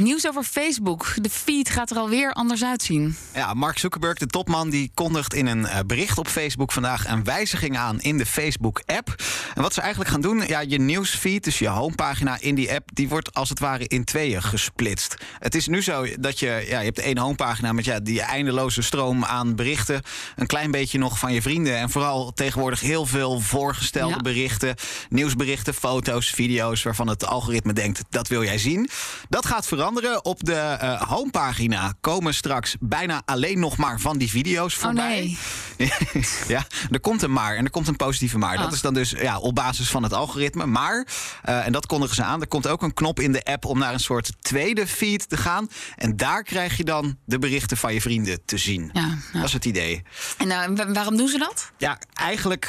Nieuws over Facebook. De feed gaat er alweer anders uitzien. Ja, Mark Zuckerberg, de topman, die kondigt in een eh, bericht op Facebook vandaag een wijziging aan in de Facebook-app. En wat ze eigenlijk gaan doen, ja, je nieuwsfeed, dus je homepagina in die app, die wordt als het ware in tweeën gesplitst. Het is nu zo dat je, ja, je hebt één homepagina met ja, die eindeloze stroom aan berichten, een klein beetje nog van je vrienden en vooral tegenwoordig heel veel voorgestelde Ja. berichten, nieuwsberichten, foto's, video's waarvan het algoritme denkt dat wil jij zien. Dat gaat veranderen. Op de eh, homepagina komen straks bijna alleen nog maar van die video's Oh voorbij. nee. ja, er komt een maar en er komt een positieve maar. Dat Ah. is dan dus ja, op basis van het algoritme. Maar, eh, en dat kondigen ze aan, er komt ook een knop in de app om naar een soort tweede feed te gaan. En daar krijg je dan de berichten van je vrienden te zien. Ja, ja. Dat is het idee. En nou, wa- waarom doen ze dat? Ja, eigenlijk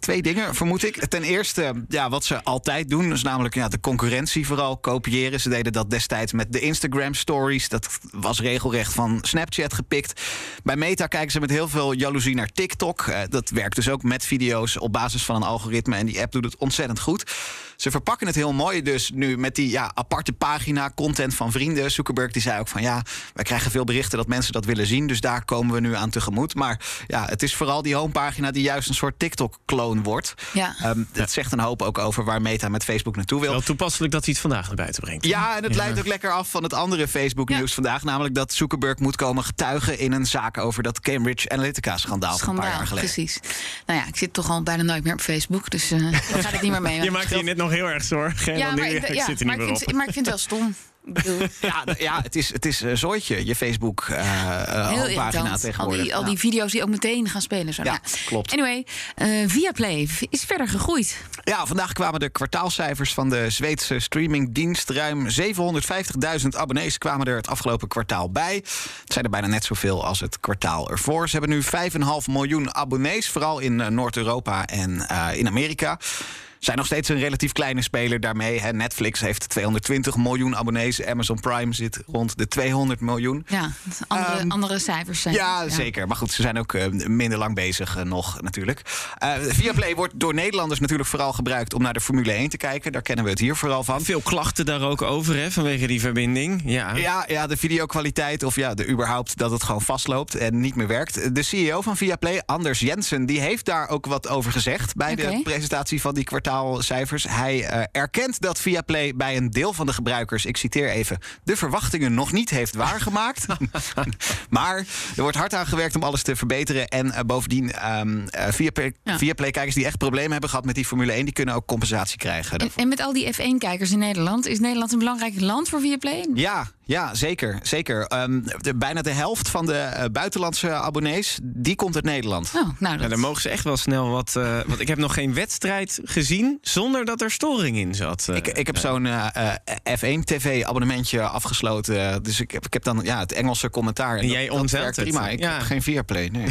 twee dingen, vermoed ik. Ten eerste, ja, wat ze altijd doen, is namelijk ja, de concurrentie vooral kopiëren. Ze deden dat destijds met de Instagram stories. Dat was regelrecht van Snapchat gepikt. Bij Meta kijken ze met heel veel jaloezie naar TikTok. Eh, dat werkt dus ook met video's op basis van een algoritme. En die app doet het ontzettend goed. Ze verpakken het heel mooi dus nu met die ja, aparte pagina, content van vrienden. Zuckerberg die zei ook van ja, wij krijgen veel berichten dat mensen dat willen zien. Dus daar komen we nu aan tegemoet. Maar ja, het is vooral die homepagina die juist een soort TikTok-kloon wordt. Ja. Ehm, dat zegt een hoop ook over waar Meta met Facebook naartoe wil. Wel toepasselijk dat hij het vandaag naar buiten brengt. Ja, en het leidt ook lekker af van het andere Facebook-nieuws Ja. vandaag. Namelijk dat Zuckerberg moet komen getuigen in een zaak over dat Cambridge Analytica-schandaal van een paar jaar Schandaal, geleden. precies. Nou ja, ik zit toch al bijna nooit meer op Facebook, dus eh daar ga ik niet meer mee. Je maakt hier net nog heel erg zorgen. ja, dan maar nu, ik, ik ja, zit er maar, niet ik meer vind, op. maar ik vind het wel stom. Ik bedoel, Ja, ja, het is, het is een zooitje, je Facebook-pagina heel pagina irritant. Al tegenwoordig. die, al Ja. die video's die ook meteen gaan spelen. Zo. Ja, Nou, klopt. Anyway, eh Viaplay is verder gegroeid. Ja, vandaag kwamen de kwartaalcijfers van de Zweedse streamingdienst. Ruim 750.000 abonnees kwamen er het afgelopen kwartaal bij. Het zijn er bijna net zoveel als het kwartaal ervoor. Ze hebben nu 5,5 miljoen abonnees, vooral in eh, Noord-Europa en eh, in Amerika. Zijn nog steeds een relatief kleine speler daarmee. Hè. Netflix heeft 220 miljoen abonnees. Amazon Prime zit rond de 200 miljoen. Ja, andere, Ehm, andere cijfers zijn. Ja, zeker. Maar goed, ze zijn ook eh, minder lang bezig eh, nog natuurlijk. Eh Viaplay wordt door Nederlanders natuurlijk vooral gebruikt om naar de Formule 1 te kijken. Daar kennen we het hier vooral van. Veel klachten daar ook over, hè, vanwege die verbinding. Ja. Ja, ja, de videokwaliteit of ja, de überhaupt dat het gewoon vastloopt en niet meer werkt. De CEO van Viaplay, Anders Jensen, die heeft daar ook wat over gezegd bij de presentatie van die kwartaalcijfers. Hij eh, erkent dat Viaplay bij een deel van de gebruikers, ik citeer even, de verwachtingen nog niet heeft waargemaakt. maar er wordt hard aan gewerkt om alles te verbeteren. En eh, bovendien, ehm eh, Viaplay, Ja. Viaplay-kijkers die echt problemen hebben gehad met die Formule 1, die kunnen ook compensatie krijgen. En, daarvoor. en met al die F1-kijkers in Nederland, is Nederland een belangrijk land voor Viaplay? Ja, ja, zeker. zeker. Ehm, de, bijna de helft van de eh, buitenlandse abonnees, die komt uit Nederland. Oh, nou, Ja, dat... dan mogen ze echt wel snel wat. eh, want ik heb nog geen wedstrijd gezien zonder dat er storing in zat. eh. Ik, ik heb zo'n eh, eh, F1-TV-abonnementje afgesloten. Dus ik heb, ik heb dan ja, het Engelse commentaar. En jij omzeilt werkt het. prima. Ik Ja. heb geen Viaplay, nee.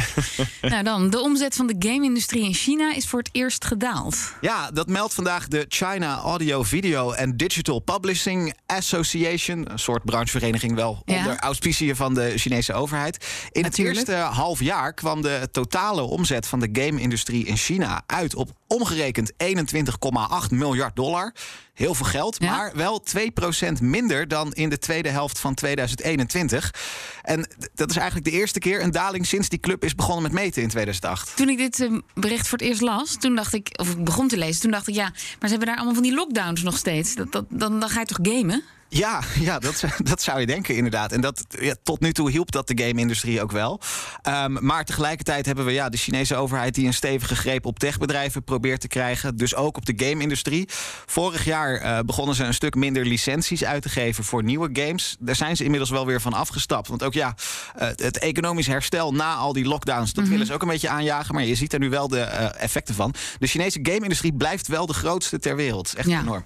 nou dan, de omzet van de game-industrie in China is voor het eerst gedaald. Ja, dat meldt vandaag de China Audio, Video and Digital Publishing Association. Een soort branchevereniging wel Ja. onder auspiciën van de Chinese overheid. In Natuurlijk. het eerste half jaar kwam de totale omzet van de game-industrie in China uit op omgerekend 21,8 miljard dollar. Heel veel geld, Ja. maar wel 2% minder dan in de tweede helft van 2021. En dat is eigenlijk de eerste keer een daling sinds die club is begonnen met meten in 2008. Toen ik dit eh, bericht voor het eerst las, toen dacht ik, of ik begon te lezen, toen dacht ik, ja, maar ze hebben daar allemaal van die lockdowns nog steeds. Dat, dat, dan, dan ga je toch gamen? Ja, ja dat, zou- dat zou je denken inderdaad. En dat, ja, tot nu toe hielp dat de game-industrie ook wel. Ehm, maar tegelijkertijd hebben we ja, de Chinese overheid... die een stevige greep op techbedrijven probeert te krijgen. Dus ook op de game-industrie. Vorig jaar eh, begonnen ze een stuk minder licenties uit te geven... voor nieuwe games. Daar zijn ze inmiddels wel weer van afgestapt. Want ook ja, eh, het economisch herstel na al die lockdowns... dat willen ze ook een beetje aanjagen. Maar je ziet er nu wel de eh, effecten van. De Chinese game-industrie blijft wel de grootste ter wereld. Echt Ja. enorm.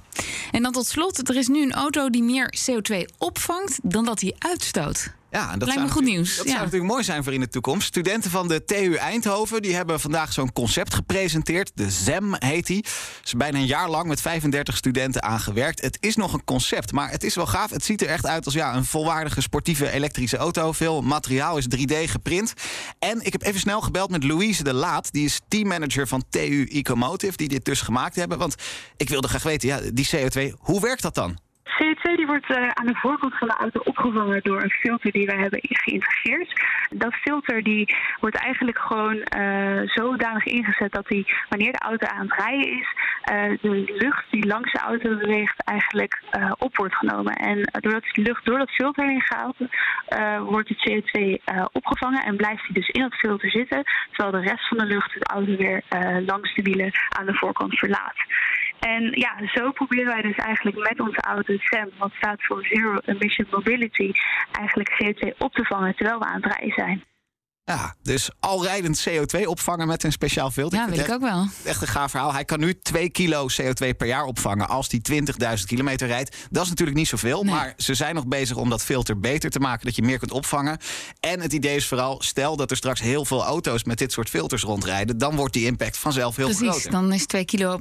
En dan tot slot, er is nu een auto die meer CO2 opvangt dan dat hij uitstoot. Ja, en dat Lijkt me zou goed natuurlijk- nieuws, Dat ja. zou natuurlijk mooi zijn voor in de toekomst. Studenten van de TU Eindhoven die hebben vandaag zo'n concept gepresenteerd. De ZEM heet die. Er is bijna een jaar lang met 35 studenten aangewerkt. Het is nog een concept, maar het is wel gaaf. Het ziet er echt uit als ja, een volwaardige sportieve elektrische auto. Veel materiaal is 3D geprint. En ik heb even snel gebeld met Louise de Laat. Die is teammanager van TU Ecomotive, die dit dus gemaakt hebben. Want ik wilde graag weten, ja, die CO2, hoe werkt dat dan? CO2 die wordt eh, aan de voorkant van de auto opgevangen door een filter die wij hebben geïntegreerd. Dat filter die wordt eigenlijk gewoon eh, zodanig ingezet dat die, wanneer de auto aan het rijden is, eh, de lucht die langs de auto beweegt eigenlijk op wordt genomen. En doordat die lucht door dat filter heen gaat, wordt het CO2 eh, opgevangen en blijft die dus in dat filter zitten, terwijl de rest van de lucht de auto weer langs de wielen aan de voorkant verlaat. En ja, zo proberen wij dus eigenlijk met onze auto SEM, wat staat voor Zero Emission Mobility, eigenlijk CO2 op te vangen terwijl we aan het rijden zijn. Ja, dus al rijdend CO2 opvangen met een speciaal filter. Ja, vind wil ik ook wel. Echt een gaaf verhaal. Hij kan nu 2 kilo CO2 per jaar opvangen als hij 20.000 kilometer rijdt. Dat is natuurlijk niet zoveel, Nee. maar ze zijn nog bezig om dat filter beter te maken, dat je meer kunt opvangen. En het idee is vooral, stel dat er straks heel veel auto's met dit soort filters rondrijden, dan wordt die impact vanzelf heel Precies, groter. dan is 2 kilo